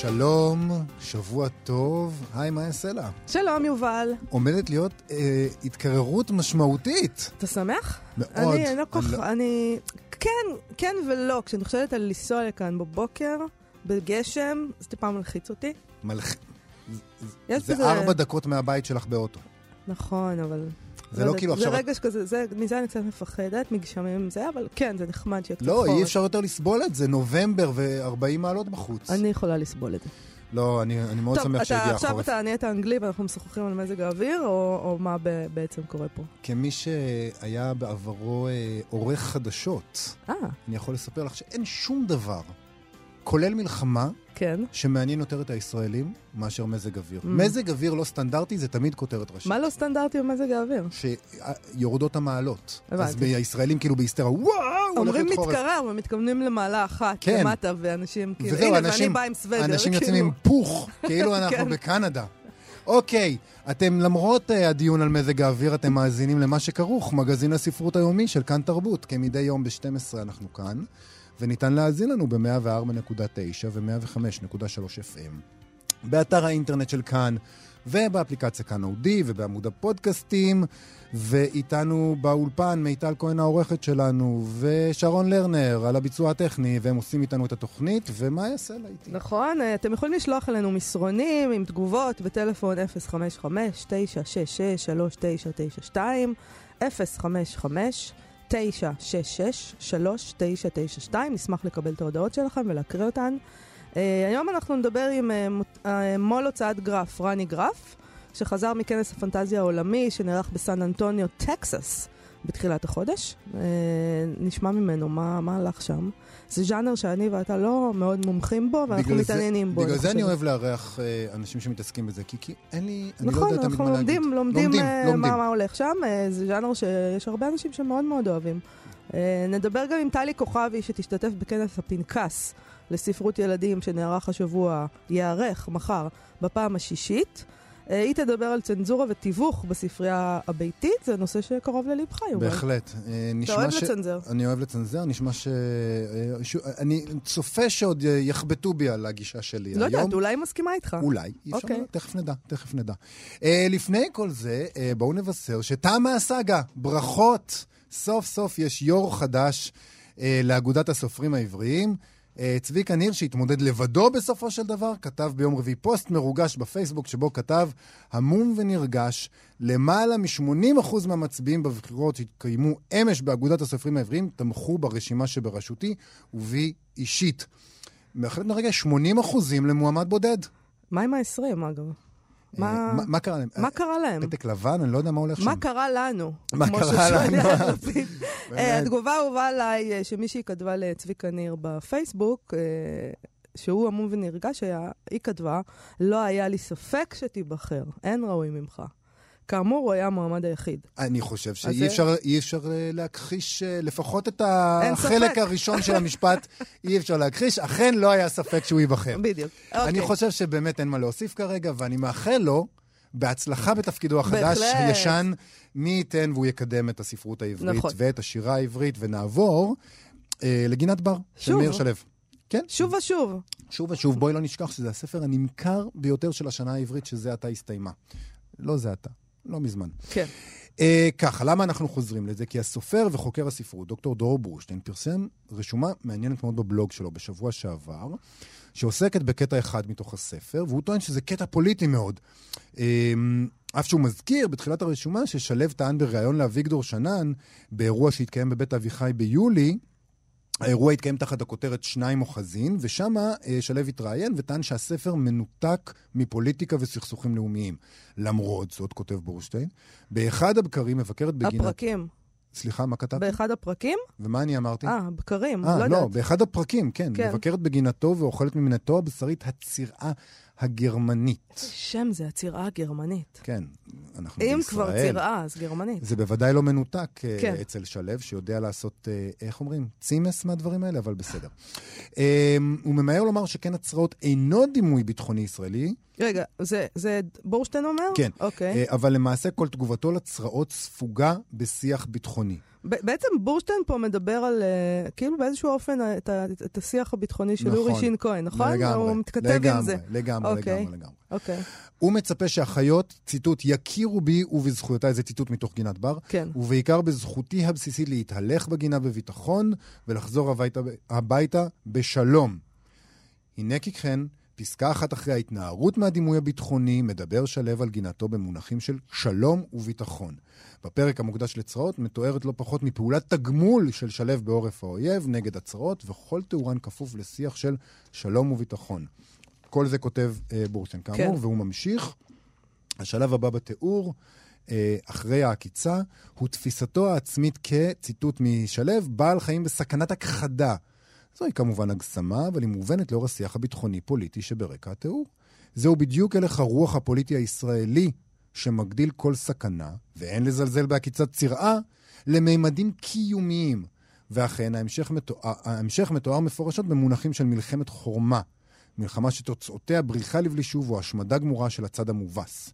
שלום, שבוע טוב, היי, מה יעשה לה? שלום, יובל. עומדת להיות אה, התקררות משמעותית. אתה שמח? מאוד. אני, אני לא כל כך, אני... כן, כן ולא. כשאני חושבת על לנסוע לכאן בבוקר, בגשם, זה טיפה מלחיץ אותי. מלח... יש זה ארבע דקות מהבית שלך באוטו. נכון, אבל... זה לא כאילו זה עכשיו... רגש כזה, זה, מזה אני קצת מפחדת, מגשמים זה, אבל כן, זה נחמד שיהיה קצת לא, חורף. אי אפשר יותר לסבול את זה, נובמבר ו-40 מעלות בחוץ. אני יכולה לסבול את זה. לא, אני, אני מאוד טוב, שמח שהגיע עכשיו החורף. אתה נהיית אנגלי ואנחנו משוחחים על מזג האוויר, או, או מה ב, בעצם קורה פה? כמי שהיה בעברו אה, עורך חדשות, אה, אני יכול לספר לך שאין שום דבר, כולל מלחמה, כן. שמעניין יותר את הישראלים מאשר מזג אוויר. Mm. מזג אוויר לא סטנדרטי זה תמיד כותרת ראשית. מה לא סטנדרטי במזג האוויר? שיורדות המעלות. אז הבנתי. הישראלים כאילו בהיסטריה, וואו, אומרים. מתקרר ומתכוונים למעלה אחת, כן. למטה, ואנשים כאילו, וזהו, הנה, אנשים- ואני באה עם סוודר. אנשים יוצאים כאילו. עם פוך, כאילו אנחנו כן. בקנדה. אוקיי, אתם למרות אה, הדיון על מזג האוויר, אתם מאזינים למה שכרוך, מגזין הספרות היומי של כאן תרבות. כמדי יום ב-12 אנחנו כאן, וניתן להאזין לנו ב-104.9 ו-105.3 FM. באתר האינטרנט של כאן, ובאפליקציה כאן אודי, ובעמוד הפודקאסטים, ואיתנו באולפן מיטל כהן העורכת שלנו, ושרון לרנר על הביצוע הטכני, והם עושים איתנו את התוכנית, ומה יעשה לה איתי? נכון, אה, אתם יכולים לשלוח אלינו מסרונים עם תגובות בטלפון 055-966-3992, 055-966-3992, נשמח לקבל את ההודעות שלכם ולהקריא אותן. אה, היום אנחנו נדבר עם מות- אה, מו"ל הוצאת גרף, רני גרף, שחזר מכנס הפנטזיה העולמי שנערך בסן אנטוניו, טקסס, בתחילת החודש. אה, נשמע ממנו מה, מה הלך שם. זה ז'אנר שאני ואתה לא מאוד מומחים בו, ואנחנו מתעניינים בו. בגלל זה אני. אוהב לארח אה, אנשים שמתעסקים בזה, כי, אין לי, אני לא נכון, יודע תמיד אנחנו מה להגיד. לומדים, לומדים, לומדים, אה, לומדים. מה, הולך שם. אה, זה ז'אנר שיש הרבה אנשים שמאוד מאוד אוהבים. נדבר גם עם טלי כוכבי, שתשתתף בכנס הפנקס לספרות ילדים שנערך השבוע, ייערך מחר, בפעם השישית. אה, היא תדבר על צנזורה ותיווך בספרייה הביתית, זה נושא שקרוב ללבך, יובל. בהחלט. אה, אתה אוהב ש... לצנזר. אני אוהב לצנזר, נשמע ש... אה, ש... אני צופה שעוד אה, יחבטו בי על הגישה שלי לא היום. יודעת, אולי היא מסכימה איתך. אולי, אי אפשר אוקיי. לדעת, תכף נדע, תכף נדע. Uh, לפני כל זה, uh, בואו נבשר שתמה הסאגה, ברכות. סוף סוף יש יו"ר חדש uh, לאגודת הסופרים העבריים. Uh, צביקה ניר, שהתמודד לבדו בסופו של דבר, כתב ביום רביעי פוסט מרוגש בפייסבוק, שבו כתב, המום ונרגש, למעלה מ-80% מהמצביעים בבחירות שהתקיימו אמש באגודת הסופרים העבריים, תמכו ברשימה שבראשותי, ובי אישית. בהחלט מרגש, 80% למועמד בודד. מה עם ה-20, אגב? אה, מה- מה- מה קרה להם? מה קרה להם? פתק לבן? אני לא יודע מה הולך שם. מה קרה לנו? מה קרה לנו? אה, התגובה האהובה עליי, אה, שמישהי כתבה לצביקה ניר בפייסבוק, אה, שהוא המום ונרגש היה, היא כתבה, לא היה לי ספק שתיבחר, אין ראוי ממך. כאמור, הוא היה המועמד היחיד. אני חושב שאי זה- אפשר, אי אפשר אה, להכחיש אה, לפחות את החלק. הראשון של המשפט, אי אפשר להכחיש. אכן לא היה ספק שהוא ייבחר. בדיוק. אני אוקיי. חושב שבאמת אין מה להוסיף כרגע, ואני מאחל לו בהצלחה בתפקידו החדש, בהחלט. הישן, מי ייתן והוא יקדם את הספרות העברית נכון. ואת השירה העברית, ונעבור אה, לגינת בר, של. מאיר שלו. כן, שוב ושוב. שוב ושוב, בואי לא נשכח שזה הספר הנמכר ביותר של השנה העברית, שזה עתה הסתיימה. לא זה עתה, לא מזמן. כן. אה, ככה, למה אנחנו חוזרים לזה? כי הסופר וחוקר הספרות, דוקטור דרור בורשטיין, פרסם רשומה מעניינת מאוד בבלוג שלו בשבוע שעבר, שעוסקת בקטע אחד מתוך הספר, והוא טוען שזה קטע פוליטי מאוד. אה, אף שהוא מזכיר בתחילת הרשומה ששלו טען בריאיון לאביגדור שנן, באירוע שהתקיים בבית אביחי ביולי, האירוע התקיים תחת הכותרת שניים אוחזין, ושם שלו התראיין וטען שהספר מנותק מפוליטיקה וסכסוכים לאומיים. למרות זאת, כותב בורשטיין, באחד הבקרים מבקרת בגינת... הפרקים. סליחה, מה כתבתי? באחד הפרקים? ומה אני אמרתי? אה, בקרים, אה, לא לא, יודעת. באחד הפרקים, כן. כן. מבקרת בגינתו ואוכלת ממינתו הבשרית הצירעה, הגרמנית. שם זה הצירה הגרמנית. כן, אנחנו אם בישראל. כבר צירה, אז גרמנית. זה בוודאי לא מנותק אה, כן. אצל שלו, שיודע לעשות, אה, איך אומרים? צימס מהדברים האלה, אבל בסדר. אה, הוא ממהר לומר שכן הצרעות אינו דימוי ביטחוני ישראלי, רגע, זה, זה בורשטיין אומר? כן. אוקיי. אבל למעשה כל תגובתו לצרעות ספוגה בשיח ביטחוני. בעצם בורשטיין פה מדבר על, אה, כאילו באיזשהו אופן, אה, את, ה- את השיח הביטחוני של נכון. אורי שין כהן, נכון? לגמרי, הוא מתכתב לגמרי, עם זה. לגמרי, אוקיי. לגמרי, לגמרי. אוקיי, הוא מצפה שהחיות, ציטוט, יכירו בי ובזכויותיי, זה ציטוט מתוך גינת בר, כן. ובעיקר בזכותי הבסיסית להתהלך בגינה בביטחון ולחזור הביתה, הביתה בשלום. הנה כי כן, פסקה אחת אחרי ההתנערות מהדימוי הביטחוני, מדבר שלו על גינתו במונחים של שלום וביטחון. בפרק המוקדש לצרעות מתוארת לא פחות מפעולת תגמול של שלו בעורף האויב נגד הצרעות, וכל תאורן כפוף לשיח של שלום וביטחון. כל זה כותב אה, בורשטיין, כאמור, כן. והוא ממשיך. השלב הבא בתיאור, אה, אחרי העקיצה, הוא תפיסתו העצמית כציטוט משלו, בעל חיים בסכנת הכחדה. זוהי כמובן הגשמה, אבל היא מובנת לאור השיח הביטחוני-פוליטי שברקע התיאור. זהו בדיוק הלך הרוח הפוליטי הישראלי, שמגדיל כל סכנה, ואין לזלזל בעקיצת צירעה, לממדים קיומיים. ואכן, ההמשך מתואר, ההמשך מתואר מפורשות במונחים של מלחמת חורמה. מלחמה שתוצאותיה בריחה לבלי שוב או השמדה גמורה של הצד המובס.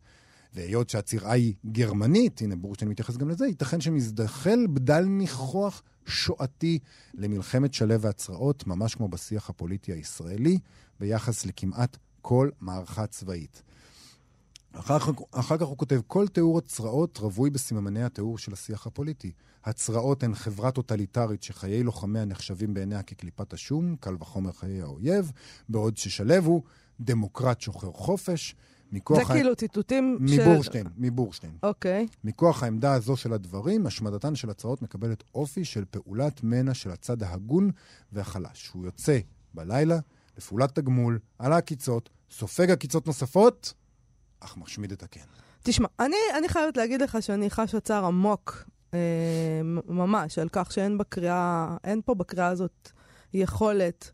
והיות שהצירעה היא גרמנית, הנה בורשטיין מתייחס גם לזה, ייתכן שמזדחל בדל ניחוח שואתי למלחמת שלו והצרעות, ממש כמו בשיח הפוליטי הישראלי, ביחס לכמעט כל מערכה צבאית. אחר, כך- אחר כך הוא כותב, כל תיאור הצרעות רווי בסממני התיאור של השיח הפוליטי. הצרעות הן חברה טוטליטרית שחיי לוחמיה נחשבים בעיניה כקליפת השום, קל וחומר חיי האויב, בעוד ששלו הוא דמוקרט שוחר חופש, מכוח... זה כאילו ציטוטים של... מבורשטיין, מבורשטיין. אוקיי. מכוח העמדה הזו של הדברים, השמדתן של הצרעות מקבלת אופי של פעולת מנע של הצד ההגון והחלש. הוא יוצא בלילה לפעולת תגמול על העקיצות, סופג עקיצות נוספות, אך משמיד את הקן. תשמע, אני, אני חייבת להגיד לך שאני חשה צער עמוק, אה, ממש, על כך שאין בקריאה, אין פה בקריאה הזאת יכולת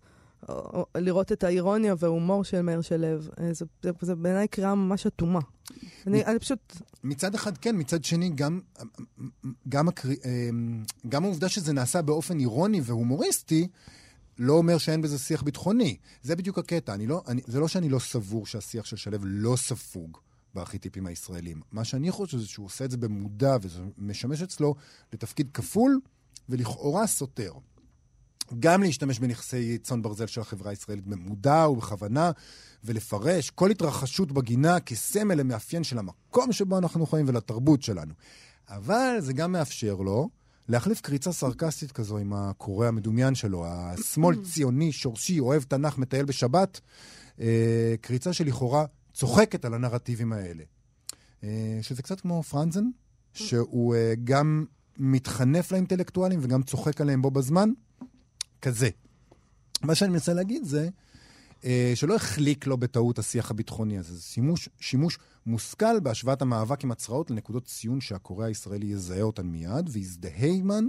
או, או, לראות את האירוניה וההומור של מאיר שלו. אה, זה, זה, זה בעיניי קריאה ממש אטומה. אני, אני פשוט, מצד אחד כן, מצד שני גם, גם, הקרי, גם העובדה שזה נעשה באופן אירוני והומוריסטי, לא אומר שאין בזה שיח ביטחוני. זה בדיוק הקטע. אני לא, אני, זה לא שאני לא סבור שהשיח של שלו לא ספוג בארכיטיפים הישראלים. מה שאני חושב זה שהוא עושה את זה במודע וזה משמש אצלו לתפקיד כפול ולכאורה סותר. גם להשתמש בנכסי צאן ברזל של החברה הישראלית במודע ובכוונה, ולפרש כל התרחשות בגינה כסמל למאפיין של המקום שבו אנחנו חיים ולתרבות שלנו. אבל זה גם מאפשר לו להחליף קריצה סרקסטית כזו עם הקורא המדומיין שלו, השמאל ציוני, שורשי, אוהב תנ"ך, מטייל בשבת, אה, קריצה שלכאורה צוחקת על הנרטיבים האלה. אה, שזה קצת כמו פרנזן, שהוא אה, גם מתחנף לאינטלקטואלים וגם צוחק עליהם בו בזמן. כזה. מה שאני מנסה להגיד זה שלא החליק לו בטעות השיח הביטחוני הזה. זה שימוש, שימוש מושכל בהשוואת המאבק עם הצרעות לנקודות ציון שהקורא הישראלי יזהה אותן מיד, ויזדהה עימן,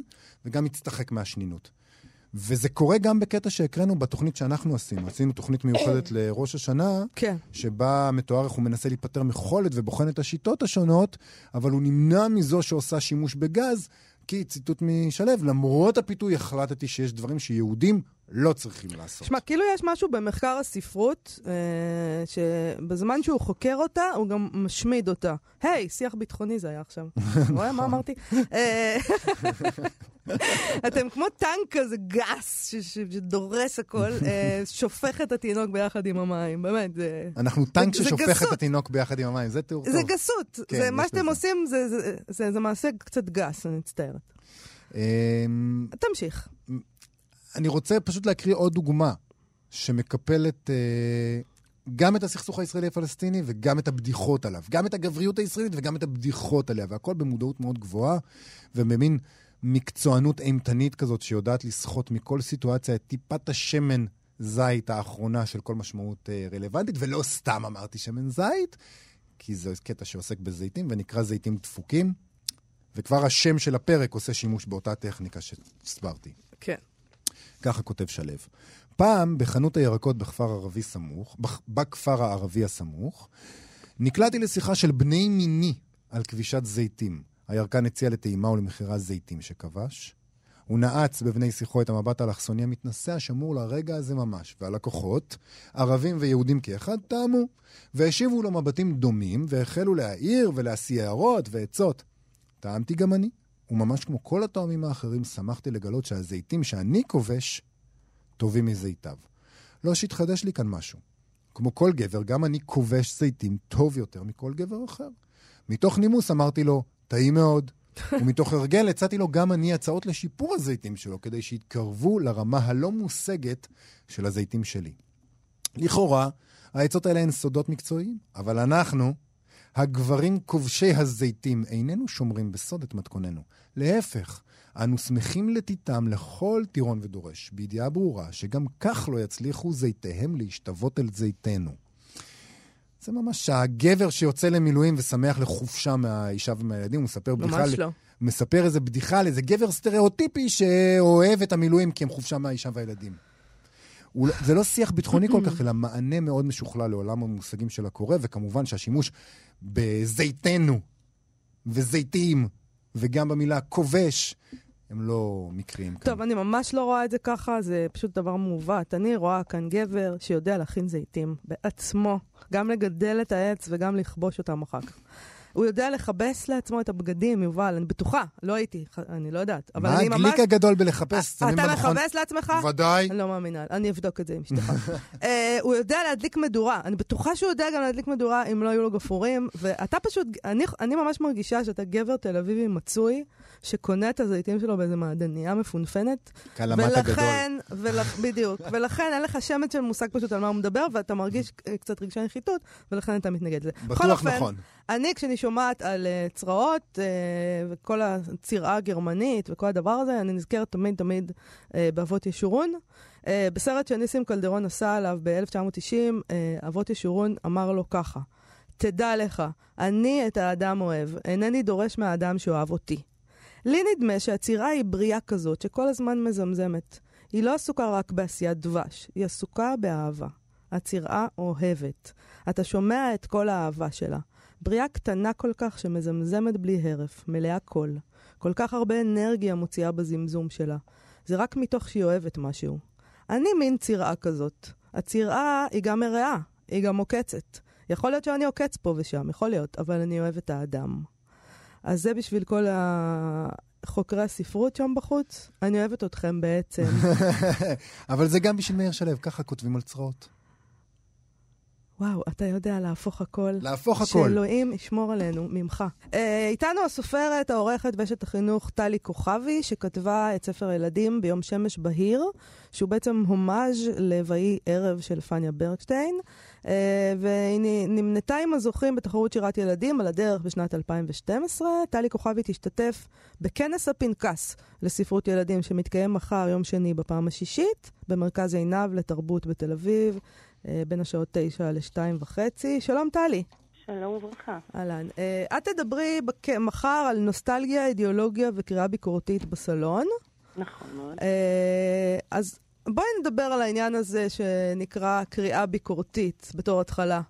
וגם יצטחק מהשנינות. וזה קורה גם בקטע שהקראנו בתוכנית שאנחנו עשינו. עשינו תוכנית מיוחדת לראש השנה, כן. שבה מתואר איך הוא מנסה להיפטר מחולת ובוחן את השיטות השונות, אבל הוא נמנע מזו שעושה שימוש בגז, כי, ציטוט משלו, למרות הפיתוי החלטתי שיש דברים שיהודים לא צריכים לעשות. שמע, כאילו יש משהו במחקר הספרות, אה, שבזמן שהוא חוקר אותה, הוא גם משמיד אותה. היי, שיח ביטחוני זה היה עכשיו. רואה מה אמרתי? אה, אתם כמו טנק כזה גס, שדורס הכל, אה, שופך את התינוק ביחד עם המים. באמת. אנחנו טנק ששופך גסות. את התינוק ביחד עם המים, זה תיאור טוב. זה גסות. כן, זה, יש מה שאתם. עושים זה- זה- זה זה מעשה קצת גס, אני מצטערת. אמ, תמשיך. אני רוצה פשוט להקריא עוד דוגמה שמקפלת אה, גם את הסכסוך הישראלי-הפלסטיני וגם את הבדיחות עליו. גם את הגבריות הישראלית וגם את הבדיחות עליה, והכל במודעות מאוד גבוהה ובמין מקצוענות אימתנית כזאת שיודעת לסחוט מכל סיטואציה את טיפת השמן זית האחרונה של כל משמעות אה, רלוונטית, ולא סתם אמרתי שמן זית, כי זה קטע שעוסק בזיתים ונקרא זיתים דפוקים, וכבר השם של הפרק עושה שימוש באותה טכניקה שהסברתי. כן. ככה כותב שלו. פעם, בחנות הירקות בכפר ערבי סמוך, בכ- בכפר הערבי הסמוך, נקלעתי לשיחה של בני מיני על כבישת זיתים. הירקן הציע לטעימה ולמכירה זיתים שכבש. הוא נעץ בבני שיחו את המבט האלכסוני המתנשא השמור לרגע הזה ממש, והלקוחות, ערבים ויהודים כאחד, טעמו, והשיבו לו מבטים דומים, והחלו להעיר ולהשיא הערות ועצות. טעמתי גם אני, וממש כמו כל הטועמים האחרים, שמחתי לגלות שהזיתים שאני כובש, טובים מזיתיו. לא שהתחדש לי כאן משהו. כמו כל גבר, גם אני כובש זיתים טוב יותר מכל גבר אחר. מתוך נימוס אמרתי לו, טעים מאוד. ומתוך הרגל הצעתי לו גם אני הצעות לשיפור הזיתים שלו, כדי שיתקרבו לרמה הלא מושגת של הזיתים שלי. לכאורה, העצות האלה הן סודות מקצועיים, אבל אנחנו, הגברים כובשי הזיתים, איננו שומרים בסוד את מתכוננו. להפך, אנו שמחים לתיתם לכל טירון ודורש, בידיעה ברורה שגם כך לא יצליחו זיתיהם להשתוות אל זיתנו. זה ממש הגבר שיוצא למילואים ושמח לחופשה מהאישה ומהילדים, הוא מספר בדיחה... ממש לא. מספר איזה בדיחה על איזה גבר סטריאוטיפי שאוהב את המילואים כי הם חופשה מהאישה והילדים. הוא לא- זה לא שיח ביטחוני כל כך, אלא מענה מאוד משוכלל לעולם המושגים של הקורא, וכמובן שהשימוש בזיתנו וזיתים, וגם במילה כובש, הם לא מקריים כאן. טוב, אני ממש לא רואה את זה ככה, זה פשוט דבר מעוות. אני רואה כאן גבר שיודע להכין זיתים בעצמו, גם לגדל את העץ וגם לכבוש אותם אחר כך. הוא יודע לכבס לעצמו את הבגדים, יובל, אני בטוחה, לא הייתי, אני לא יודעת. אבל מה אני ממש... הגליק הגדול? שמים אתה במכון- מכבס לעצמך? ודאי. אני לא מאמינה, אני אבדוק את זה עם אשתך. אה, הוא יודע להדליק מדורה, אני בטוחה שהוא יודע גם להדליק מדורה אם לא היו לו גפרורים, ואתה פשוט, אני, אני ממש מרגישה שאתה גבר תל אביבי מצוי, שקונה את הזיתים שלו באיזה מעדניה מפונפנת, קלמת הגדול. ולכן, ולכ, בדיוק, ולכן אין לך שמץ של מושג פשוט על מה הוא מדבר, ואתה מרגיש אה, קצת רגשי נחיתות, ולכן אתה מתנגד לזה. בטוח נכון. אני, כשאני שומעת על uh, צרעות uh, וכל הצירה הגרמנית וכל הדבר הזה, אני נזכרת תמיד תמיד uh, באבות ישורון. Uh, בסרט שניסים קלדרון עשה עליו ב-1990, uh, אבות ישורון אמר לו ככה: תדע לך, אני את האדם אוהב, אינני דורש מהאדם שאוהב אותי. לי נדמה שהצירה היא בריאה כזאת שכל הזמן מזמזמת. היא לא עסוקה רק בעשיית דבש, היא עסוקה באהבה. הצירה אוהבת. אתה שומע את כל האהבה שלה. בריאה קטנה כל כך שמזמזמת בלי הרף, מלאה קול. כל כך הרבה אנרגיה מוציאה בזמזום שלה. זה רק מתוך שהיא אוהבת משהו. אני מין צירעה כזאת. הצירעה היא גם מרעה, היא גם עוקצת. יכול להיות שאני עוקץ פה ושם, יכול להיות, אבל אני אוהב את האדם. אז זה בשביל כל חוקרי הספרות שם בחוץ. אני אוהבת אתכם בעצם. אבל זה גם בשביל מאיר שלו, ככה כותבים על צרעות. וואו, אתה יודע להפוך הכל. להפוך הכל. שאלוהים ישמור עלינו ממך. אה, איתנו הסופרת, העורכת ואשת החינוך טלי כוכבי, שכתבה את ספר הילדים ביום שמש בהיר, שהוא בעצם הומאז' ל"ויהי ערב" של פניה ברקשטיין, אה, והיא נמנתה עם הזוכים בתחרות שירת ילדים על הדרך בשנת 2012. טלי כוכבי תשתתף בכנס הפנקס לספרות ילדים שמתקיים מחר, יום שני, בפעם השישית, במרכז עינב לתרבות בתל אביב. אה, בין השעות 9 ל-2 וחצי. שלום, טלי. שלום וברכה. אהלן. Uh, את תדברי בק... מחר על נוסטלגיה, אידיאולוגיה וקריאה ביקורתית בסלון. נכון מאוד. Uh, אז בואי נדבר על העניין הזה שנקרא קריאה ביקורתית בתור התחלה.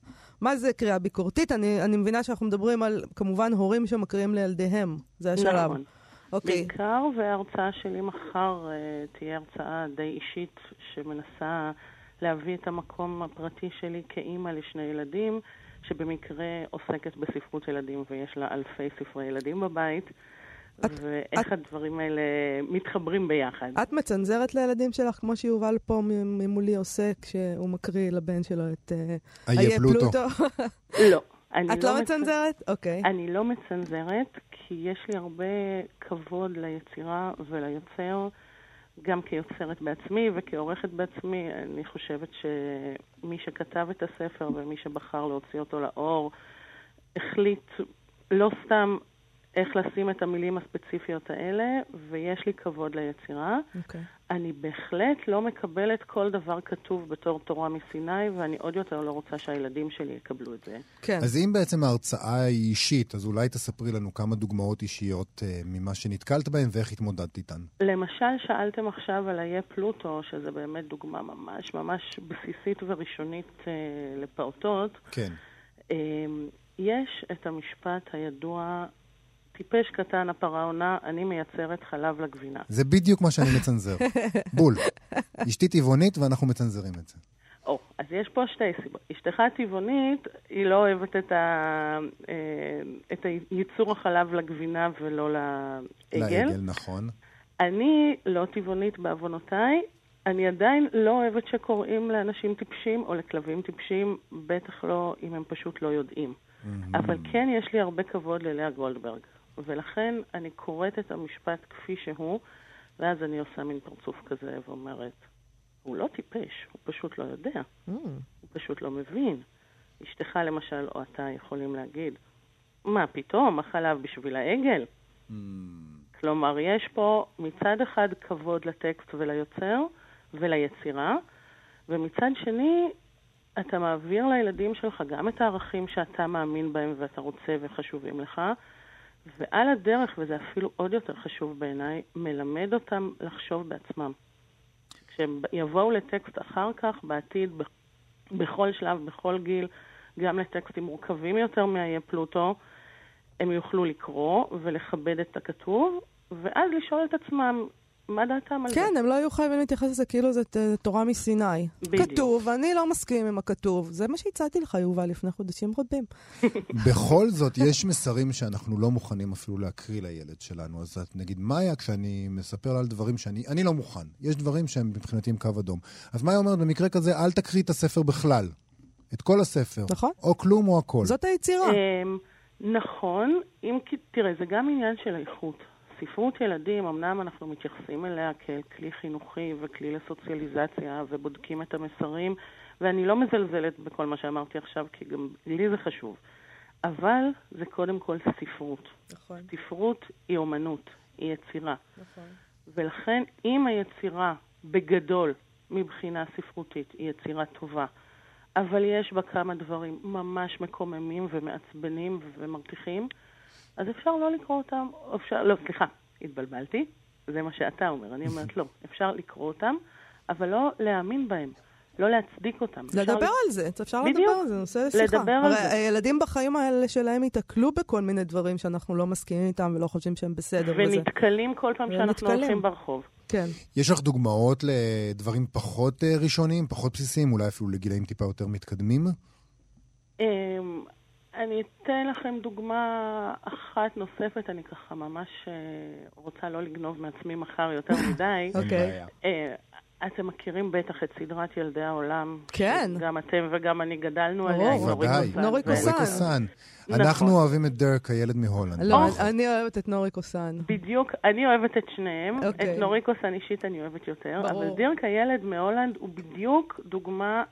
מה זה קריאה ביקורתית? אני, אני מבינה שאנחנו מדברים על, כמובן, הורים שמקריאים לילדיהם. זה השלב. נכון. אוקיי. בעיקר, וההרצאה שלי מחר uh, תהיה הרצאה די אישית שמנסה להביא את המקום הפרטי שלי כאימא לשני ילדים, שבמקרה עוסקת בספרות ילדים ויש לה אלפי ספרי ילדים בבית, את- ואיך את- הדברים האלה מתחברים ביחד. את מצנזרת לילדים שלך, כמו שיובל פה ממולי עושה, כשהוא מקריא לבן שלו את אה, איי פלוטו. לא. את לא מצנ- מצנזרת? אוקיי. אני לא מצנזרת, כי יש לי הרבה כבוד ליצירה וליוצר, גם כיוצרת בעצמי וכעורכת בעצמי. אני חושבת שמי שכתב את הספר ומי שבחר להוציא אותו לאור, החליט לא סתם איך לשים את המילים הספציפיות האלה, ויש לי כבוד ליצירה. אוקיי. אני בהחלט לא מקבלת כל דבר כתוב בתור תורה מסיני, ואני עוד יותר לא רוצה שהילדים שלי יקבלו את זה. כן. אז אם בעצם ההרצאה היא אישית, אז אולי תספרי לנו כמה דוגמאות אישיות אה, ממה שנתקלת בהן ואיך התמודדת איתן. למשל, שאלתם עכשיו על האיי פלוטו, שזה באמת דוגמה ממש ממש בסיסית וראשונית אה, לפעוטות. כן. אה, יש את המשפט הידוע, טיפש קטן הפרה עונה, אני מייצרת חלב לגבינה. זה בדיוק מה שאני מצנזר. בול. אשתי טבעונית ואנחנו מצנזרים את זה. או, אז יש פה שתי סיבות. אשתך טבעונית, היא לא אוהבת את, ה... אה, את ייצור החלב לגבינה ולא לעגל. לעגל, נכון. אני לא טבעונית בעוונותיי, אני עדיין לא אוהבת שקוראים לאנשים טיפשים או לכלבים טיפשים, בטח לא אם הם פשוט לא יודעים. אבל כן יש לי הרבה כבוד ללאה גולדברג, ולכן אני קוראת את המשפט כפי שהוא, ואז אני עושה מין פרצוף כזה ואומרת, הוא לא טיפש, הוא פשוט לא יודע, Mm. הוא פשוט לא מבין. אשתך למשל או אתה יכולים להגיד, מה פתאום, החלב בשביל העגל? כלומר, יש פה מצד אחד כבוד לטקסט וליוצר וליצירה, ומצד שני, אתה מעביר לילדים שלך גם את הערכים שאתה מאמין בהם ואתה רוצה וחשובים לך, ועל הדרך, וזה אפילו עוד יותר חשוב בעיניי, מלמד אותם לחשוב בעצמם. כשהם יבואו לטקסט אחר כך, בעתיד, בכ- בכל שלב, בכל גיל, גם לטקסטים מורכבים יותר מהאיי פלוטו, הם יוכלו לקרוא ולכבד את הכתוב, ואז לשאול את עצמם מה דעתם על זה. כן, הם לא יהיו חייבים להתייחס לזה כאילו זה תורה מסיני. בדיוק. כתוב, אני לא מסכים עם הכתוב. זה מה שהצעתי לך, יובל, לפני חודשים רבים. בכל זאת, יש מסרים שאנחנו לא מוכנים אפילו להקריא לילד שלנו. אז את נגיד, מאיה, כשאני מספר לה על דברים שאני אני לא מוכן, יש דברים שהם מבחינתי עם קו אדום. אז מאיה אומרת, במקרה כזה, אל תקריא את הספר בכלל. את כל הספר. נכון. או כלום או הכל. זאת היצירה. אמ, נכון, אם כי, תראה, זה גם עניין של איכות. ספרות ילדים, אמנם אנחנו מתייחסים אליה ככלי חינוכי וכלי לסוציאליזציה ובודקים את המסרים, ואני לא מזלזלת בכל מה שאמרתי עכשיו, כי גם לי זה חשוב. אבל זה קודם כל ספרות. נכון, ספרות היא אומנות, היא יצירה. נכון. ולכן אם היצירה בגדול, מבחינה ספרותית, היא יצירה טובה, אבל יש בה כמה דברים ממש מקוממים ומעצבנים ומרתיחים, אז אפשר לא לקרוא אותם, או אפשר, לא, סליחה, התבלבלתי, זה מה שאתה אומר, אני אומרת לא, אפשר לקרוא אותם, אבל לא להאמין בהם, לא להצדיק אותם. לדבר על זה, אפשר בדיוק. לדבר על זה, נושא לשיחה. לדבר על הרי זה. הילדים בחיים האלה שלהם ייתקלו בכל מיני דברים שאנחנו לא מסכימים איתם ולא חושבים שהם בסדר וזה. ונתקלים כל פעם שאנחנו ונתקלים. הולכים ברחוב. כן. יש לך דוגמאות לדברים פחות אה, ראשוניים, פחות בסיסיים, אולי אפילו לגילאים טיפה יותר מתקדמים? אני אתן לכם דוגמה אחת נוספת, אני ככה ממש אה, רוצה לא לגנוב מעצמי מחר יותר מדי. אוקיי. אה, אתם מכירים בטח את סדרת ילדי העולם. כן. גם אתם וגם אני גדלנו ברור. עליה נורית ודאי. קוסן. נורית ו- קוסן. נכון. אנחנו אוהבים את דרק, הילד מהולנד. לא, אוח. אני אוהבת את נורי קוסן. בדיוק, אני אוהבת את שניהם. אוקיי. את נורית קוסן אישית אני אוהבת יותר. ברור. אבל דירק הילד מהולנד הוא בדיוק דוגמה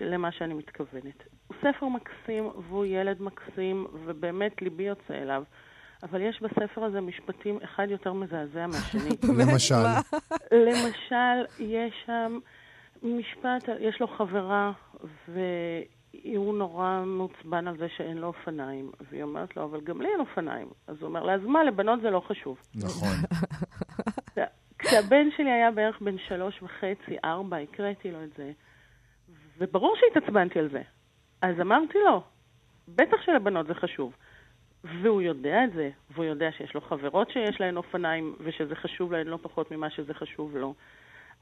למה שאני מתכוונת. הוא ספר מקסים והוא ילד מקסים, ובאמת ליבי יוצא אליו. אבל יש בספר הזה משפטים אחד יותר מזעזע מהשני. למשל. למשל, יש שם משפט, יש לו חברה, והוא נורא מעוצבן על זה שאין לו אופניים. והיא אומרת לו, אבל גם לי אין אופניים. אז הוא אומר לה, אז מה, לבנות זה לא חשוב. נכון. כשהבן שלי היה בערך בן שלוש וחצי, ארבע, הקראתי לו את זה, וברור שהתעצבנתי על זה. אז אמרתי לו, בטח שלבנות זה חשוב. והוא יודע את זה, והוא יודע שיש לו חברות שיש להן אופניים, ושזה חשוב להן לא פחות ממה שזה חשוב לו.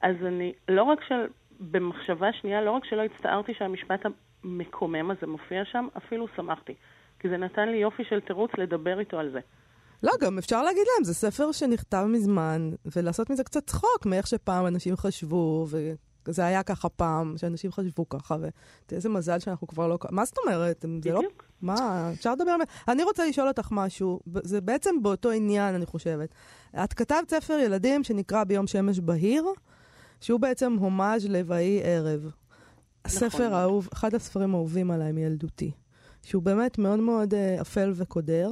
אז אני, לא רק של, במחשבה שנייה, לא רק שלא הצטערתי שהמשפט המקומם הזה מופיע שם, אפילו שמחתי. כי זה נתן לי יופי של תירוץ לדבר איתו על זה. לא, גם אפשר להגיד להם, זה ספר שנכתב מזמן, ולעשות מזה קצת צחוק מאיך שפעם אנשים חשבו, וזה היה ככה פעם, שאנשים חשבו ככה, ואיזה מזל שאנחנו כבר לא... מה זאת אומרת? זה לא... מה, אפשר לדבר... אני רוצה לשאול אותך משהו, זה בעצם באותו עניין, אני חושבת. את כתבת ספר ילדים שנקרא ביום שמש בהיר, שהוא בעצם הומאז' לבאי ערב. הספר האהוב, אחד הספרים האהובים עליי מילדותי, שהוא באמת מאוד מאוד אה, אפל וקודר.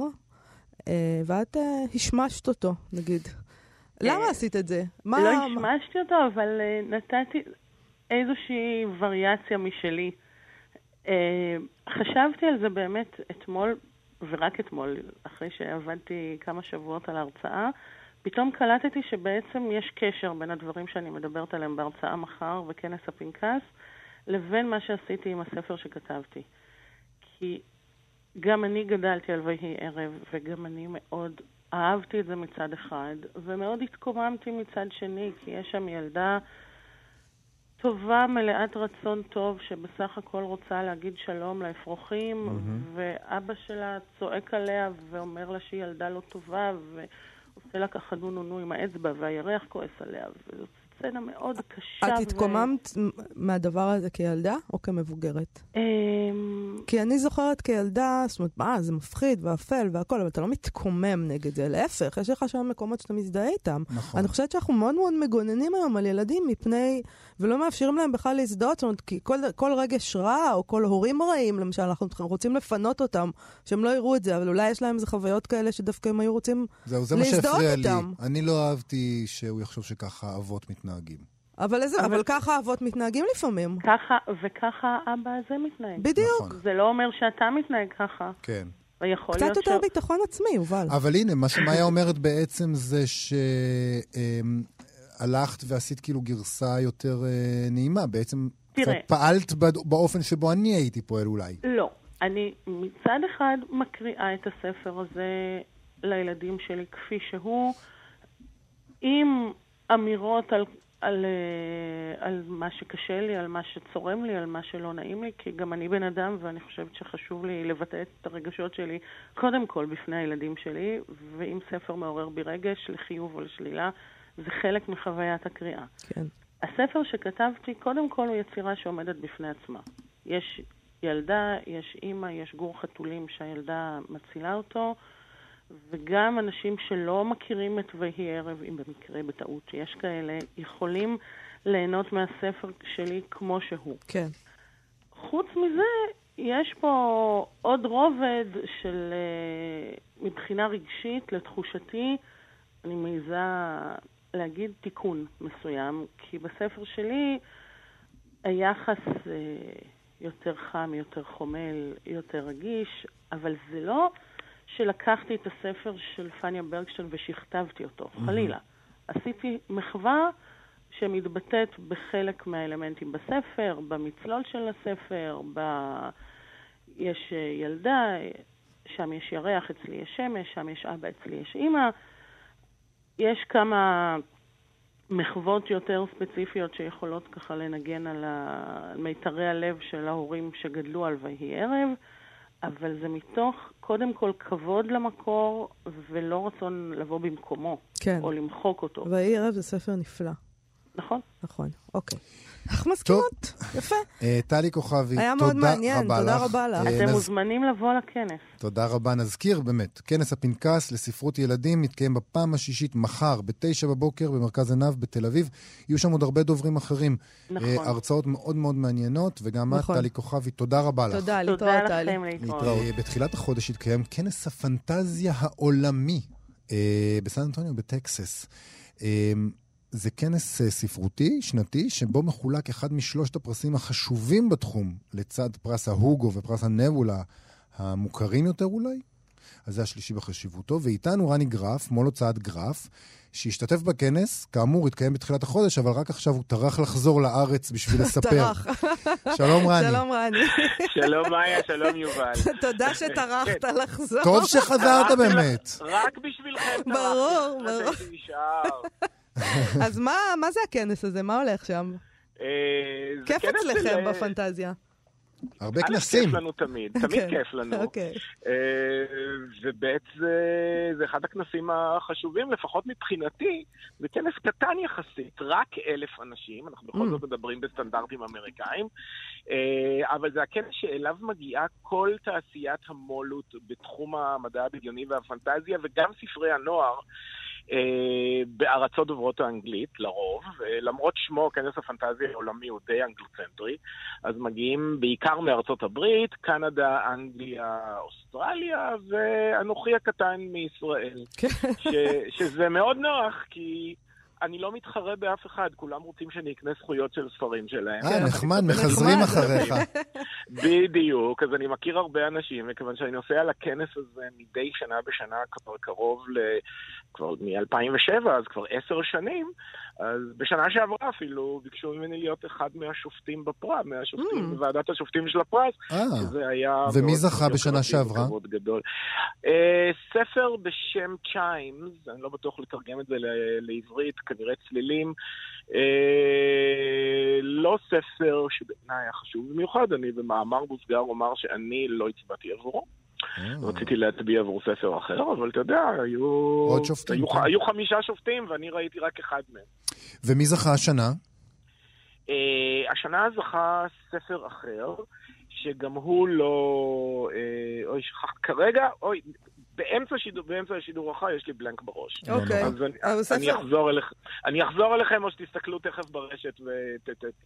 אה, ואת אה, השמשת אותו, נגיד. למה עשית את זה? מה... לא השמשתי אותו, אבל נתתי איזושהי וריאציה משלי. אה, חשבתי על זה באמת אתמול, ורק אתמול, אחרי שעבדתי כמה שבועות על ההרצאה, פתאום קלטתי שבעצם יש קשר בין הדברים שאני מדברת עליהם בהרצאה מחר וכנס הפנקס, לבין מה שעשיתי עם הספר שכתבתי. כי גם אני גדלתי על ויהי ערב, וגם אני מאוד אהבתי את זה מצד אחד, ומאוד התקוממתי מצד שני, כי יש שם ילדה טובה, מלאת רצון טוב, שבסך הכל רוצה להגיד שלום לאפרוחים, mm-hmm. ואבא שלה צועק עליה ואומר לה שהיא ילדה לא טובה, ועושה לה ככה נו נו נו עם האצבע, והירח כועס עליה, וזאת סצנה מאוד קשה. את התקוממת ו... מהדבר הזה כילדה או כמבוגרת? אמ, כי אני זוכרת כילדה, זאת אומרת, מה, זה מפחיד ואפל והכל, אבל אתה לא מתקומם נגד זה, להפך, יש לך שם מקומות שאתה מזדהה איתם. נכון. אני חושבת שאנחנו מאוד מאוד מגוננים היום על ילדים מפני, ולא מאפשרים להם בכלל להזדהות, זאת אומרת, כי כל, כל רגש רע, או כל הורים רעים, למשל, אנחנו רוצים לפנות אותם, שהם לא יראו את זה, אבל אולי יש להם איזה חוויות כאלה שדווקא הם היו רוצים להזדהות איתם. זהו, זה מה שהפריע לי. אני לא אהבתי שהוא יחשוב שככה אבות מתנהגים. אבל, איזה, אבל... אבל ככה אבות מתנהגים לפעמים. ככה, וככה האבא הזה מתנהג. בדיוק. נכון. זה לא אומר שאתה מתנהג ככה. כן. קצת יותר ש... ביטחון עצמי, יובל. אבל הנה, מה שמאיה אומרת בעצם זה שהלכת אמ, ועשית כאילו גרסה יותר אה, נעימה. בעצם תראה, קצת פעלת באופן שבו אני הייתי פועל אולי. לא. אני מצד אחד מקריאה את הספר הזה לילדים שלי כפי שהוא, עם אמירות על על, אה, על מה שקשה לי, על מה שצורם לי, על מה שלא נעים לי, כי גם אני בן אדם ואני חושבת שחשוב לי לבטא את הרגשות שלי קודם כל בפני הילדים שלי, ואם ספר מעורר בי רגש, לחיוב או לשלילה, זה חלק מחוויית הקריאה. כן. הספר שכתבתי, קודם כל הוא יצירה שעומדת בפני עצמה. יש ילדה, יש אימא, יש גור חתולים שהילדה מצילה אותו. וגם אנשים שלא מכירים את ויהי ערב, אם במקרה בטעות שיש כאלה, יכולים ליהנות מהספר שלי כמו שהוא. כן. חוץ מזה, יש פה עוד רובד של, אה, מבחינה רגשית, לתחושתי, אני מעיזה להגיד תיקון מסוים, כי בספר שלי היחס אה, יותר חם, יותר חומל, יותר רגיש, אבל זה לא... שלקחתי את הספר של פניה ברגשטיין ושכתבתי אותו, mm-hmm. חלילה. עשיתי מחווה שמתבטאת בחלק מהאלמנטים בספר, במצלול של הספר, ב... יש אה, ילדה, שם יש ירח, אצלי יש שמש, שם יש אבא, אצלי יש אימא. יש כמה מחוות יותר ספציפיות שיכולות ככה לנגן על מיתרי הלב של ההורים שגדלו על ויהי ערב. אבל זה מתוך, קודם כל, כבוד למקור, ולא רצון לבוא במקומו. כן. או למחוק אותו. והאי ערב זה ספר נפלא. נכון. נכון, אוקיי. אנחנו מסכימות, יפה. אה, טלי כוכבי, תודה רבה לך. היה מאוד מעניין, תודה רבה לך. אתם מוזמנים לבוא לכנס. תודה רבה. נזכיר באמת, כנס הפנקס לספרות ילדים מתקיים בפעם השישית מחר, בתשע בבוקר, במרכז עינב בתל אביב. יהיו שם עוד הרבה דוברים אחרים. נכון. אה, הרצאות מאוד מאוד מעניינות, וגם את, נכון. טלי כוכבי, תודה רבה לך. תודה, להתראות, טלי. להתראות. בתחילת החודש יתקיים כנס הפנטזיה העולמי בסן אנטוניו, בטקסס. זה כנס אה, ספרותי, שנתי, שבו מחולק אחד משלושת הפרסים החשובים בתחום, לצד פרס ההוגו ופרס הנבולה המוכרים יותר אולי. אז זה השלישי בחשיבותו. ואיתנו רני גרף, מול הוצאת גרף, שהשתתף בכנס, כאמור, התקיים בתחילת החודש, אבל רק עכשיו הוא טרח לחזור לארץ בשביל לספר. טרח. שלום רני. שלום רני. שלום מאיה, שלום יובל. תודה שטרחת לחזור. טוב שחזרת באמת. רק בשבילכם טרחתי. ברור, ברור. אז מה, מה זה הכנס הזה? מה הולך שם? אה, כיף אצלכם בפנטזיה. הרבה כנסים. כיף לנו תמיד, תמיד כן, כיף לנו. אוקיי. אה, ובעצם זה אחד הכנסים החשובים, לפחות מבחינתי, זה כנס קטן יחסית, רק אלף אנשים, אנחנו בכל mm. זאת מדברים בסטנדרטים אמריקאים, אה, אבל זה הכנס שאליו מגיעה כל תעשיית המו"לות בתחום המדע הבדיוני והפנטזיה, וגם ספרי הנוער. אה, בארצות דוברות האנגלית, לרוב, למרות שמו, כנס הפנטזיה העולמי הוא די אנגלוצנטרי, אז מגיעים בעיקר מארצות הברית, קנדה, אנגליה, אוסטרליה, ואנוכי הקטן מישראל. כן. ש, שזה מאוד נוח, כי... אני לא מתחרה באף אחד, כולם רוצים שאני אקנה זכויות של ספרים שלהם. אה, נחמד, מחזרים. אחריך. בדיוק, אז אני מכיר הרבה אנשים, וכיוון שאני נוסע לכנס הזה מדי שנה בשנה כבר קרוב ל... כבר מ-2007, אז כבר עשר שנים, אז בשנה שעברה אפילו ביקשו ממני להיות אחד מהשופטים בפרס, מהשופטים Mm. בוועדת השופטים של הפרס, אה, שזה היה... ומי זכה בשנה שעברה? גדול. אה, ספר בשם צ'יימס, אני לא בטוח לתרגם את זה לעברית, כנראה צלילים. אה, לא ספר שבעיניי היה חשוב במיוחד, אני במאמר מוסגר אומר שאני לא הצבעתי עבורו. אה. רציתי להצביע עבור ספר אחר, אבל אתה יודע, היו... עוד שופטים, היו, כן. היו חמישה שופטים ואני ראיתי רק אחד מהם. ומי זכה השנה? אה, השנה זכה ספר אחר, שגם הוא לא... אה, אוי, שכח, כרגע, אוי, באמצע, שידור, באמצע השידור החי יש לי בלנק בראש. אוקיי. אז אני, אחזור אליכם, אני אחזור אליכם או שתסתכלו תכף ברשת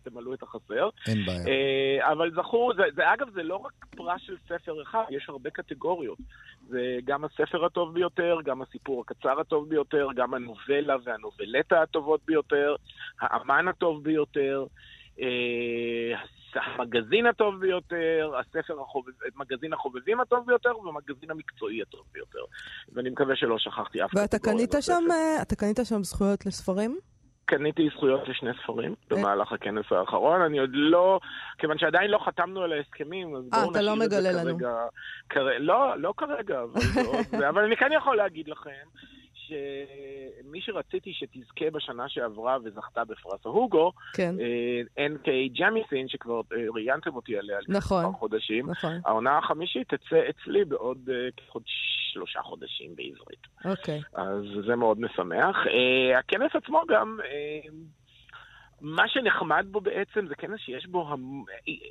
ותמלאו את החסר. אין בעיה. אה, אבל זכו, זה, זה, אגב, זה לא רק פרס של ספר אחד, יש הרבה קטגוריות. זה גם הספר הטוב ביותר, גם הסיפור הקצר הטוב ביותר, גם הנובלה והנובלטה הטובות ביותר, האמן הטוב ביותר, אה, המגזין הטוב ביותר, הספר החובב, מגזין החובבים הטוב ביותר והמגזין המקצועי הטוב ביותר. ואני מקווה שלא שכחתי אף ואתה קטגוריה קנית. שם, אה, אתה קנית שם זכויות לספרים? קניתי זכויות לשני ספרים אה. במהלך הכנס האחרון. אני עוד לא, כיוון שעדיין לא חתמנו על ההסכמים, אז אה, בואו אתה לא נשאיר את זה מגלה לנו. כרגע. כר- לא, לא כרגע, אבל, זה. אבל אני כן יכול להגיד לכם שמי שרציתי שתזכה בשנה שעברה וזכתה בפרס ההוגו, כן, אה, NK ג'מיסין, שכבר אה, ראיינתם אותי עליה לפני נכון. כמה חודשים, נכון. העונה החמישית תצא אצלי בעוד אה, כחודש, שלושה חודשים בעברית. אוקיי. אז זה מאוד משמח. הכנס עצמו גם, מה שנחמד בו בעצם זה כנס שיש בו, המ...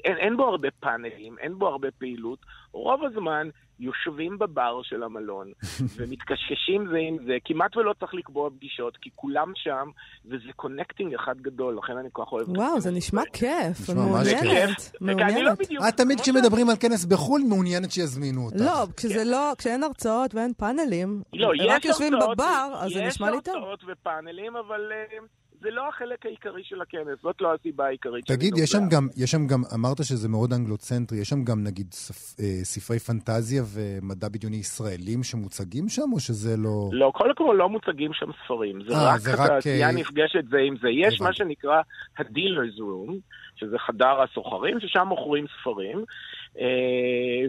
אין, אין בו הרבה פאנלים, אין בו הרבה פעילות. רוב הזמן יושבים בבר של המלון ומתקשקשים זה עם זה, כמעט ולא צריך לקבוע פגישות, כי כולם שם, וזה connecting אחד גדול, לכן אני כל כך אוהב וואו, זה נשמע. כיף. מעוניינת. לא מעוניינת. בדיוק... את תמיד כשמדברים על כנס בחו"ל מעוניינת שיזמינו אותך. לא, כשזה לא, כשאין הרצאות ואין פאנלים, לא, רק יושבים בבר, אז זה נשמע לי טוב. יש הרצאות ופאנלים, אבל אה, זה לא החלק העיקרי של הכנס, זאת לא הסיבה העיקרית תגיד, יש שם. גם, יש שם גם, אמרת שזה מאוד אנגלוצנטרי, יש שם גם נגיד ספ, אה, ספרי פנטזיה ומדע בדיוני ישראלים שמוצגים שם, או שזה לא... לא, קודם כל לא מוצגים שם ספרים, זה אה, רק זה רק, התעשייה אה, נפגשת זה עם זה. יש מה. שנקרא ה-dealer's room, שזה חדר הסוחרים, ששם מוכרים ספרים,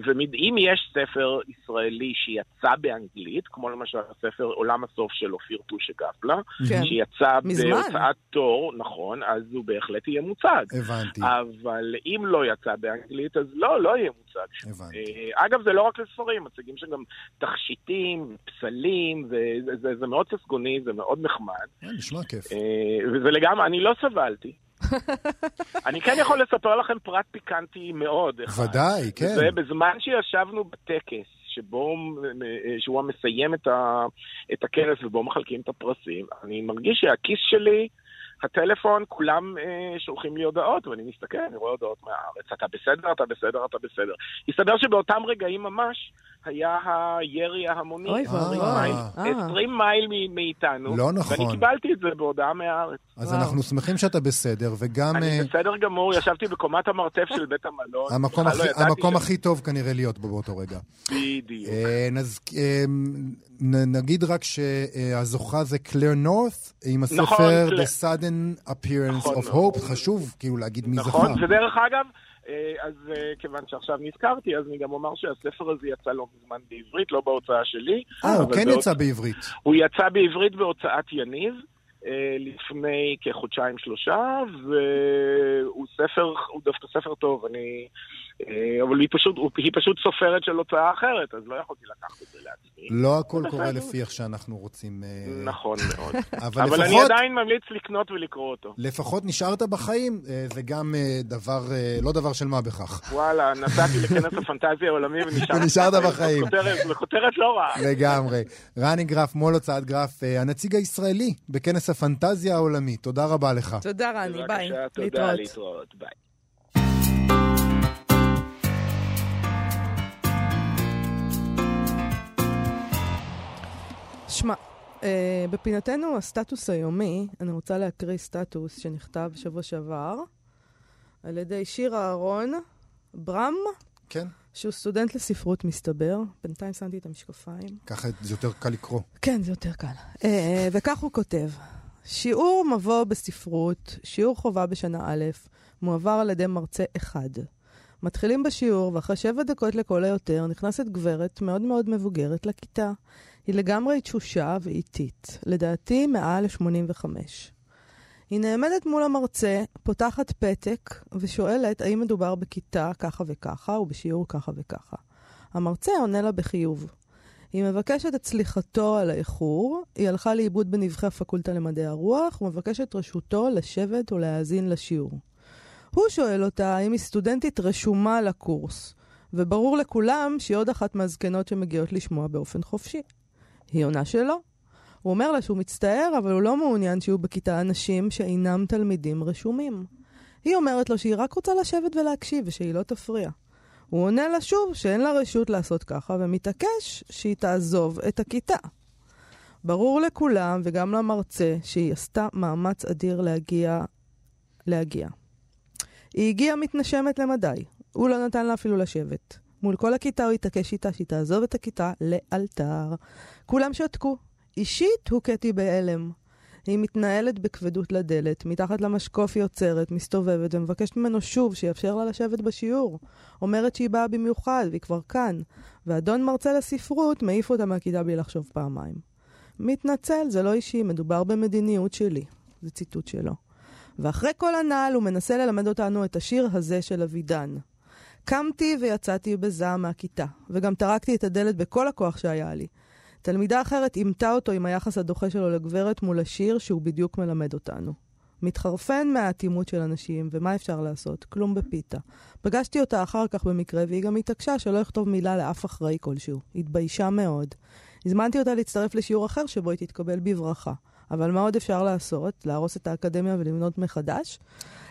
ואם יש ספר ישראלי שיצא באנגלית, כמו למשל הספר עולם הסוף של אופיר טושה גפלה, כן. שיצא מזמן. בהוצאת תור, נכון, אז הוא בהחלט יהיה מוצג. הבנתי, אבל אם לא יצא באנגלית, אז לא, לא יהיה מוצג. הבנתי. אה, אגב, זה לא רק לספרים, מציגים שם גם תכשיטים, פסלים, וזה, זה, זה מאוד ססגוני, זה מאוד נחמד. אה, נשמע כיף. אה, וזה לגמרי, אני לא סבלתי. אני כן יכול לספר לכם פרט פיקנטי מאוד. ודאי, כן. זה בזמן שישבנו בטקס, שבו, שהוא המסיים את, ה, את הכנס ובו מחלקים את הפרסים, אני מרגיש שהכיס שלי, הטלפון, כולם אה, שולחים לי הודעות, ואני מסתכל, אני רואה הודעות מהארץ, אתה בסדר, אתה בסדר, אתה בסדר. הסתבר שבאותם רגעים ממש היה הירי ההמוני. אוי 20 ואבוי. מייל- אה. 20 מייל מ- מאיתנו. לא נכון. ואני קיבלתי את זה בהודעה מהארץ. אז וואו. אנחנו שמחים שאתה בסדר, וגם אני אה, בסדר גמור, ישבתי בקומת המרתף של בית המלון. המקום לא הכי- ידעתי המקום ש- הכי טוב כנראה להיות בו באותו רגע. בדיוק. אה, נז- אה, נגיד רק שהזוכה זה קלר נורת, עם נכון, הספר קלר. The Sudden Appearance נכון of מאוד. Hope, חשוב כאילו להגיד מי זכה. נכון, ודרך אגב, אה, אז אה, כיוון שעכשיו נזכרתי, אז אני גם אומר שהספר הזה יצא לא מזמן בעברית, לא בהוצאה שלי. אה, הוא כן בהוצ- יצא בעברית. הוא יצא בעברית בהוצאת יניב. אה, לפני כחודשיים שלושה, והוא ספר, הוא דווקא ספר טוב. אני, אבל היא פשוט, היא פשוט סופרת של הוצאה אחרת, אז לא יכולתי לקחת את זה לעצמי. לא הכל קורה לפי איך שאנחנו רוצים... אה, נכון מאוד. אבל אבל אני לפחות, עדיין ממליץ לקנות ולקרוא אותו. לפחות נשארת בחיים, אה, זה גם אה, דבר, אה, לא דבר של מה בכך. וואלה, נסעתי לכנס הפנטזיה העולמי ונשארתי ונשארת בחיים. זו כותרת- זו כותרת לא רעה. לגמרי. רני גרף, מול הוצאת גרף, אה, הנציג הישראלי בכנס הפנטזיה העולמי. תודה רבה לך. תודה, רני, ביי. בבקשה, תודה, להתראות. שמע, אה, בפינתנו הסטטוס היומי, אני רוצה להקריא סטטוס שנכתב בשבוע שעבר על ידי שיר אהרון ברם, כן, שהוא סטודנט לספרות מסתבר. בינתיים שמתי את המשקפיים. ככה זה יותר קל לקרוא. כן, זה יותר קל. אה, וכך הוא כותב: שיעור מבוא בספרות, שיעור חובה בשנה א', מועבר על ידי מרצה אחד. מתחילים בשיעור, ואחרי שבע דקות לכל היותר נכנסת גברת מאוד מאוד מבוגרת לכיתה. היא לגמרי תשושה ואיטית, לדעתי מעל ל-85. היא נעמדת מול המרצה, פותחת פתק ושואלת האם מדובר בכיתה ככה וככה ובשיעור ככה וככה. המרצה עונה לה בחיוב. היא מבקשת את סליחתו על האיחור, היא הלכה לאיבוד בנבחי הפקולטה למדעי הרוח, ומבקשת רשותו לשבת ולהאזין לשיעור. הוא שואל אותה האם היא סטודנטית רשומה לקורס, וברור לכולם שהיא עוד אחת מהזקנות שמגיעות לשמוע באופן חופשי. היא עונה שלא. הוא אומר לה שהוא מצטער, אבל הוא לא מעוניין שיהיו בכיתה אנשים שאינם תלמידים רשומים. היא אומרת לו שהיא רק רוצה לשבת ולהקשיב ושהיא לא תפריע. הוא עונה לה שוב שאין לה רשות לעשות ככה, ומתעקש שהיא תעזוב את הכיתה. ברור לכולם, וגם למרצה, שהיא עשתה מאמץ אדיר להגיע... להגיע. היא הגיעה מתנשמת למדי. הוא לא נתן לה אפילו לשבת. מול כל הכיתה הוא התעקש איתה שהיא תעזוב את הכיתה לאלתר. כולם שתקו. אישית הוכיתי בהלם. היא מתנהלת בכבדות לדלת, מתחת למשקוף היא עוצרת, מסתובבת ומבקשת ממנו שוב שיאפשר לה לשבת בשיעור. אומרת שהיא באה במיוחד והיא כבר כאן, ואדון מרצה לספרות מעיף אותה מהכיתה בלי לחשוב פעמיים. מתנצל, זה לא אישי, מדובר במדיניות שלי. זה ציטוט שלו. ואחרי כל הנעל הוא מנסה ללמד אותנו את השיר הזה של אבידן. קמתי ויצאתי בזעם מהכיתה, וגם טרקתי את הדלת בכל הכוח שהיה לי. תלמידה אחרת אימתה אותו עם היחס הדוחה שלו לגברת מול השיר שהוא בדיוק מלמד אותנו. מתחרפן מהאטימות של אנשים, ומה אפשר לעשות? כלום בפיתה. פגשתי אותה אחר כך במקרה, והיא גם התעקשה שלא לכתוב מילה לאף אחראי כלשהו. התביישה מאוד. הזמנתי אותה להצטרף לשיעור אחר שבו היא תתקבל בברכה. אבל מה עוד אפשר לעשות? להרוס את האקדמיה ולבנות מחדש?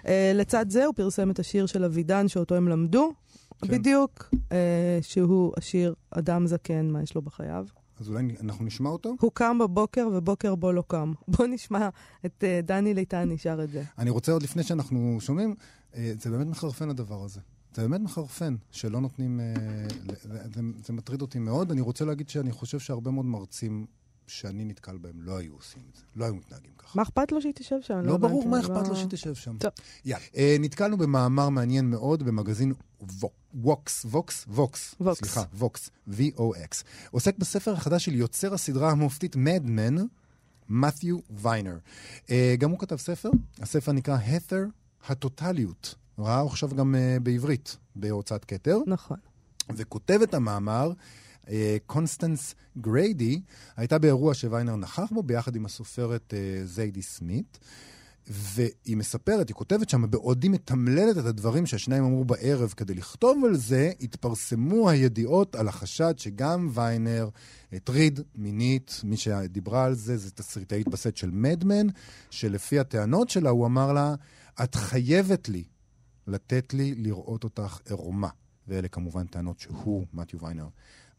Uh, לצד זה הוא פרסם את השיר של אבידן שאותו הם למדו, כן. בדיוק, uh, שהוא השיר אדם זקן, מה יש לו בחייו. אז אולי אנחנו נשמע אותו? הוא קם בבוקר ובוקר בו לא קם. בוא נשמע את uh, דני ליטני שר את זה. אני רוצה עוד לפני שאנחנו שומעים, אה, זה באמת מחרפן הדבר הזה. זה באמת מחרפן, שלא נותנים... אה, זה, זה, זה מטריד אותי מאוד. אני רוצה להגיד שאני חושב שהרבה מאוד מרצים שאני נתקל בהם לא היו עושים את זה. לא היו מתנהגים ככה. מה אכפת לו שהיא תשב שם? לא ברור הבנתי, מה לא- אכפת לו שהיא תשב שם. טוב. יאללה. אה, נתקלנו במאמר מעניין מאוד במגזין וו- ווקס, ווקס, ווקס. סליחה, ווקס, V-O-X. עוסק בספר החדש של יוצר הסדרה המופתית מד מן, מת'יו ויינר. אה, גם הוא כתב ספר, הספר נקרא הת'ר הטוטליות. ראה עכשיו גם אה, בעברית, בהוצאת כתר. נכון. וכותבת המאמר, אה, קונסטנס גריידי, הייתה באירוע שוויינר נכח בו ביחד עם הסופרת אה, זיידי סמית. והיא מספרת, היא כותבת שם, בעוד היא מתמללת את הדברים שהשניים אמרו בערב כדי לכתוב על זה, התפרסמו הידיעות על החשד שגם ויינר הטריד מינית, מי שדיברה על זה, זה תסריטאית בסט של מד מן, שלפי הטענות שלה, הוא אמר לה, את חייבת לי לתת לי לראות אותך עירומה. ואלה כמובן טענות שהוא, מתיו ויינר,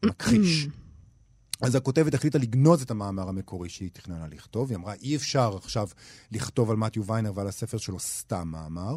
מכחיש. אז הכותבת החליטה לגנוז את המאמר המקורי שהיא תכננה לכתוב. היא אמרה, אי אפשר עכשיו לכתוב על מתיו ויינר ועל הספר שלו סתם מאמר.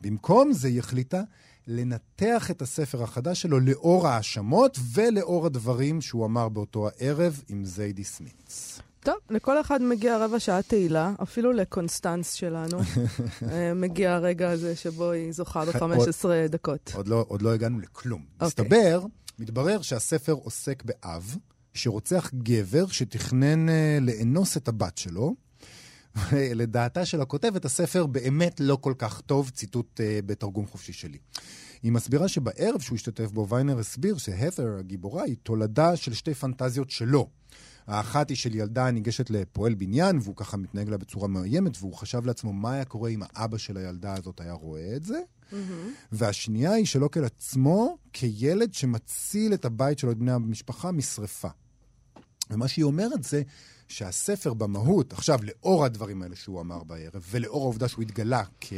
במקום זה היא החליטה לנתח את הספר החדש שלו לאור האשמות ולאור הדברים שהוא אמר באותו הערב עם זיידי סמיץ. טוב, לכל אחד מגיע רבע שעה תהילה, אפילו לקונסטנס שלנו. אה, מגיע הרגע הזה שבו היא זוכה ב-15 דקות. עוד לא, עוד לא הגענו לכלום. אוקיי. מסתבר, מתברר שהספר עוסק באב שרוצח גבר שתכנן אה, לאנוס את הבת שלו. ולדעתה של הכותבת, הספר באמת לא כל כך טוב, ציטוט אה, בתרגום חופשי שלי. היא מסבירה שבערב שהוא השתתף בו, ויינר הסביר שהת'ר, הגיבורה, היא תולדה של שתי פנטזיות שלו. האחת היא של ילדה הניגשת לפועל בניין, והוא ככה מתנהג לה בצורה מאוימת, והוא חשב לעצמו מה היה קורה אם האבא של הילדה הזאת היה רואה את זה. והשנייה היא שלו כאל עצמו, כילד שמציל את הבית שלו, את בני המשפחה, משרפה. ומה שהיא אומרת זה שהספר במהות, עכשיו, לאור הדברים האלה שהוא אמר בערב, ולאור העובדה שהוא התגלה כ...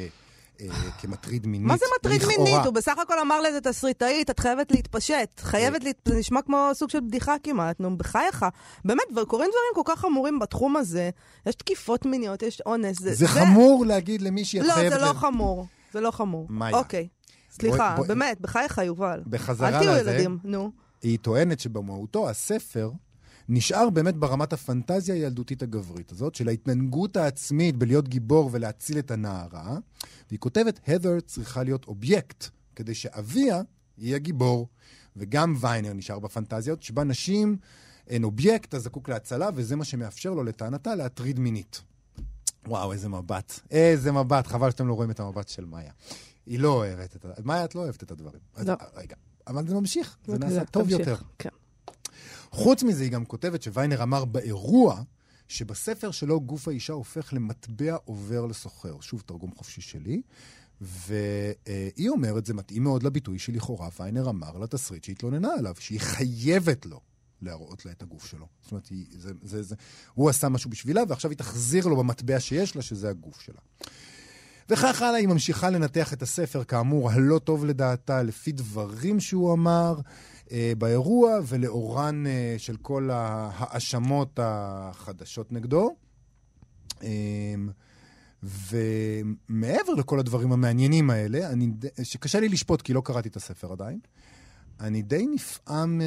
אה, כמטריד מינית, מה זה מטריד לכאורה. מינית? הוא בסך הכל אמר לאיזה תסריטאית, את חייבת להתפשט. חייבת להת... זה נשמע כמו סוג של בדיחה כמעט, נו, בחייך. באמת, קורים דברים כל כך חמורים בתחום הזה. יש תקיפות מיניות, יש אונס. זה חמור להגיד למישהי, את לא, חייבת... זה לא חמור. זה לא חמור. מה היה? אוקיי. סליחה, בואי- באמת, בחייך, יובל. בחזרה אל תהיו לזה, ילדים, נו. היא טוענת שבמהותו הספר נשאר באמת ברמת הפנטזיה הילדותית הגברית הזאת, של ההתנהגות העצמית בלהיות גיבור ולהציל את הנערה, והיא כותבת, הת'ר צריכה להיות אובייקט, כדי שאביה יהיה גיבור. וגם ויינר נשאר בפנטזיות, שבה נשים הן אובייקט הזקוק להצלה, וזה מה שמאפשר לו, לטענתה, להטריד מינית. וואו, איזה מבט. איזה מבט. חבל שאתם לא רואים את המבט של מאיה. היא לא אוהבת את ה... מאיה, את לא אוהבת את הדברים. אז- לא. רגע, אבל זה ממשיך, זה אוקיי, נעשה טוב תמשיך. יותר. כן. חוץ מזה, היא גם כותבת שויינר אמר באירוע, שבספר שלו גוף האישה הופך למטבע עובר לסוחר. שוב, תרגום חופשי שלי. והיא אומרת, זה מתאים מאוד לביטוי שלכאורה ויינר אמר לתסריט שהתלוננה עליו, שהיא חייבת לו להראות לה את הגוף שלו. זאת אומרת, היא, זה, זה, זה, הוא עשה משהו בשבילה, ועכשיו היא תחזיר לו במטבע שיש לה, שזה הגוף שלה. וכך הלאה, היא ממשיכה לנתח את הספר, כאמור, הלא טוב לדעתה, לפי דברים שהוא אמר אה, באירוע, ולאורן אה, של כל ההאשמות החדשות נגדו. אה, ומעבר לכל הדברים המעניינים האלה, אני, שקשה לי לשפוט כי לא קראתי את הספר עדיין, אני די נפעם אה,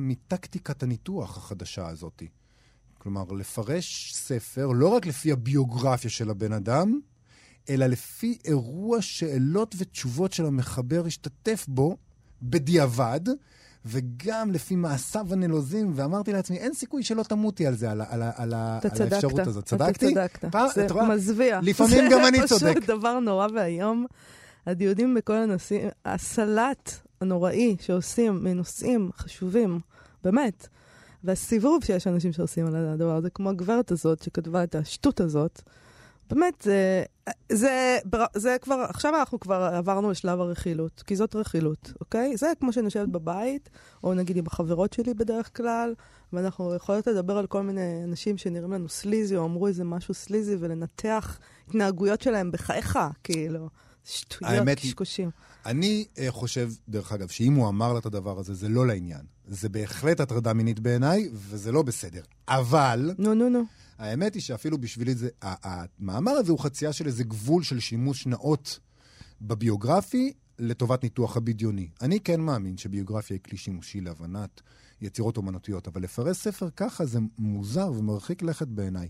מטקטיקת הניתוח החדשה הזאת. כלומר, לפרש ספר לא רק לפי הביוגרפיה של הבן אדם, אלא לפי אירוע שאלות ותשובות של המחבר השתתף בו בדיעבד, וגם לפי מעשיו הנלוזים, ואמרתי לעצמי, אין סיכוי שלא תמותי על זה, על, על, על, אתה על. האפשרות הזאת. אתה צדקתי? צדקת. פעם- זה את רואה? מזוויע. לפעמים גם אני צודק. זה פשוט דבר נורא ואיום. הדיונים בכל הנושאים, הסלט הנוראי שעושים מנושאים חשובים, באמת. והסיבוב שיש אנשים שעושים על הדבר הזה, כמו הגברת הזאת שכתבה את השטות הזאת, באמת, זה, זה, זה כבר, עכשיו אנחנו כבר עברנו לשלב הרכילות, כי זאת רכילות, אוקיי? זה כמו שאני יושבת בבית, או נגיד עם החברות שלי בדרך כלל, ואנחנו יכולות לדבר על כל מיני אנשים שנראים לנו סליזי, או אמרו איזה משהו סליזי, ולנתח התנהגויות שלהם בחייך, כאילו, שטויות, האמת קשקושים. אני אה, חושב, דרך אגב, שאם הוא אמר לה את הדבר הזה, זה לא לעניין. זה בהחלט הטרדה מינית בעיניי, וזה לא בסדר. אבל... נו, נו, נו. האמת היא שאפילו בשבילי זה, המאמר הזה הוא חצייה של איזה גבול של שימוש נאות בביוגרפי לטובת ניתוח הבדיוני. אני כן מאמין שביוגרפיה היא כלי שימושי להבנת יצירות אומנותיות, אבל לפרש ספר ככה זה מוזר ומרחיק לכת בעיניי.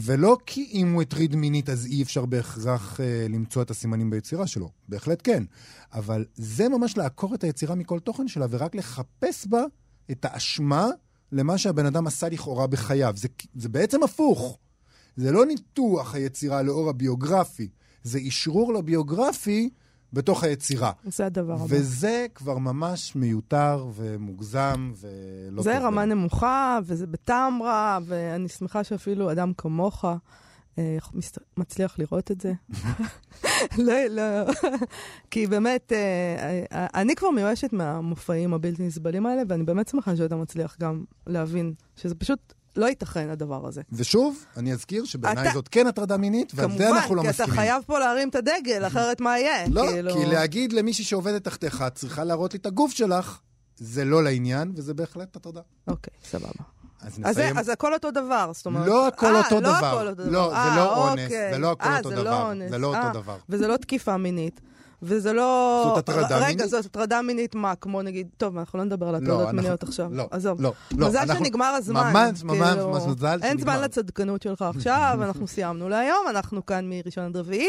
ולא כי אם הוא הטריד מינית אז אי אפשר בהכרח אה, למצוא את הסימנים ביצירה שלו, בהחלט כן. אבל זה ממש לעקור את היצירה מכל תוכן שלה ורק לחפש בה את האשמה למה שהבן אדם עשה לכאורה בחייו. זה, זה בעצם הפוך. זה לא ניתוח היצירה לאור הביוגרפי, זה אשרור לביוגרפי בתוך היצירה. זה הדבר הבא. וזה כבר ממש מיותר ומוגזם ולא זה טוב רמה. נמוכה, וזה בטעם רע, ואני שמחה שאפילו אדם כמוך אה, מצליח לראות את זה. לא, לא. כי באמת, אה, אה, אני כבר מיואשת מהמופעים הבלתי נסבלים האלה, ואני באמת שמחה שאתה מצליח גם להבין שזה פשוט לא ייתכן, הדבר הזה. ושוב, אני אזכיר שבעיניי אתה- זאת כן הטרדה מינית, ועל זה אנחנו לא כמובן, כי מסכימים. אתה חייב פה להרים את הדגל, אחרת מה יהיה? לא, כאילו- כי להגיד למישהי שעובדת תחתיך, את צריכה להראות לי את הגוף שלך, זה לא לעניין, וזה בהחלט הטרדה. אוקיי, סבבה. אז אז, זה, נסיים. אז הכל אותו דבר, זאת אומרת... לא הכל אה, אותו לא דבר. הכל אותו דבר. לא, זה אה, לא אונס, אוקיי. זה לא הכל אה, אותו דבר. לא אונס. זה לא אותו אה, דבר. וזה לא תקיפה מינית. וזה לא... זאת הטרדה רגע, מינית. זאת הטרדה מינית מה? כמו נגיד... טוב, אנחנו לא נדבר על לא, הטרדות אנחנו- מיניות עכשיו. לא, עזוב. לא, לא. מזל אנחנו- שנגמר הזמן. ממש, ממש, כאילו, ממש מזל אין זמן שנגמר. לצדקנות שלך עכשיו, אנחנו סיימנו להיום, אנחנו כאן מראשון עד רביעי,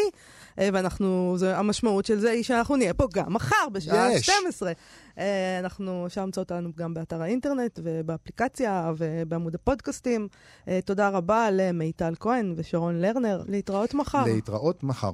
אה, ואנחנו, זה, המשמעות של זה היא שאנחנו נהיה פה גם מחר בשעה יש. 12. אה, אנחנו, אפשר למצוא אותנו גם באתר האינטרנט ובאפליקציה ובעמוד הפודקאסטים. אה, תודה רבה למיטל כהן ושרון לרנר. להתראות מחר. להתראות מחר.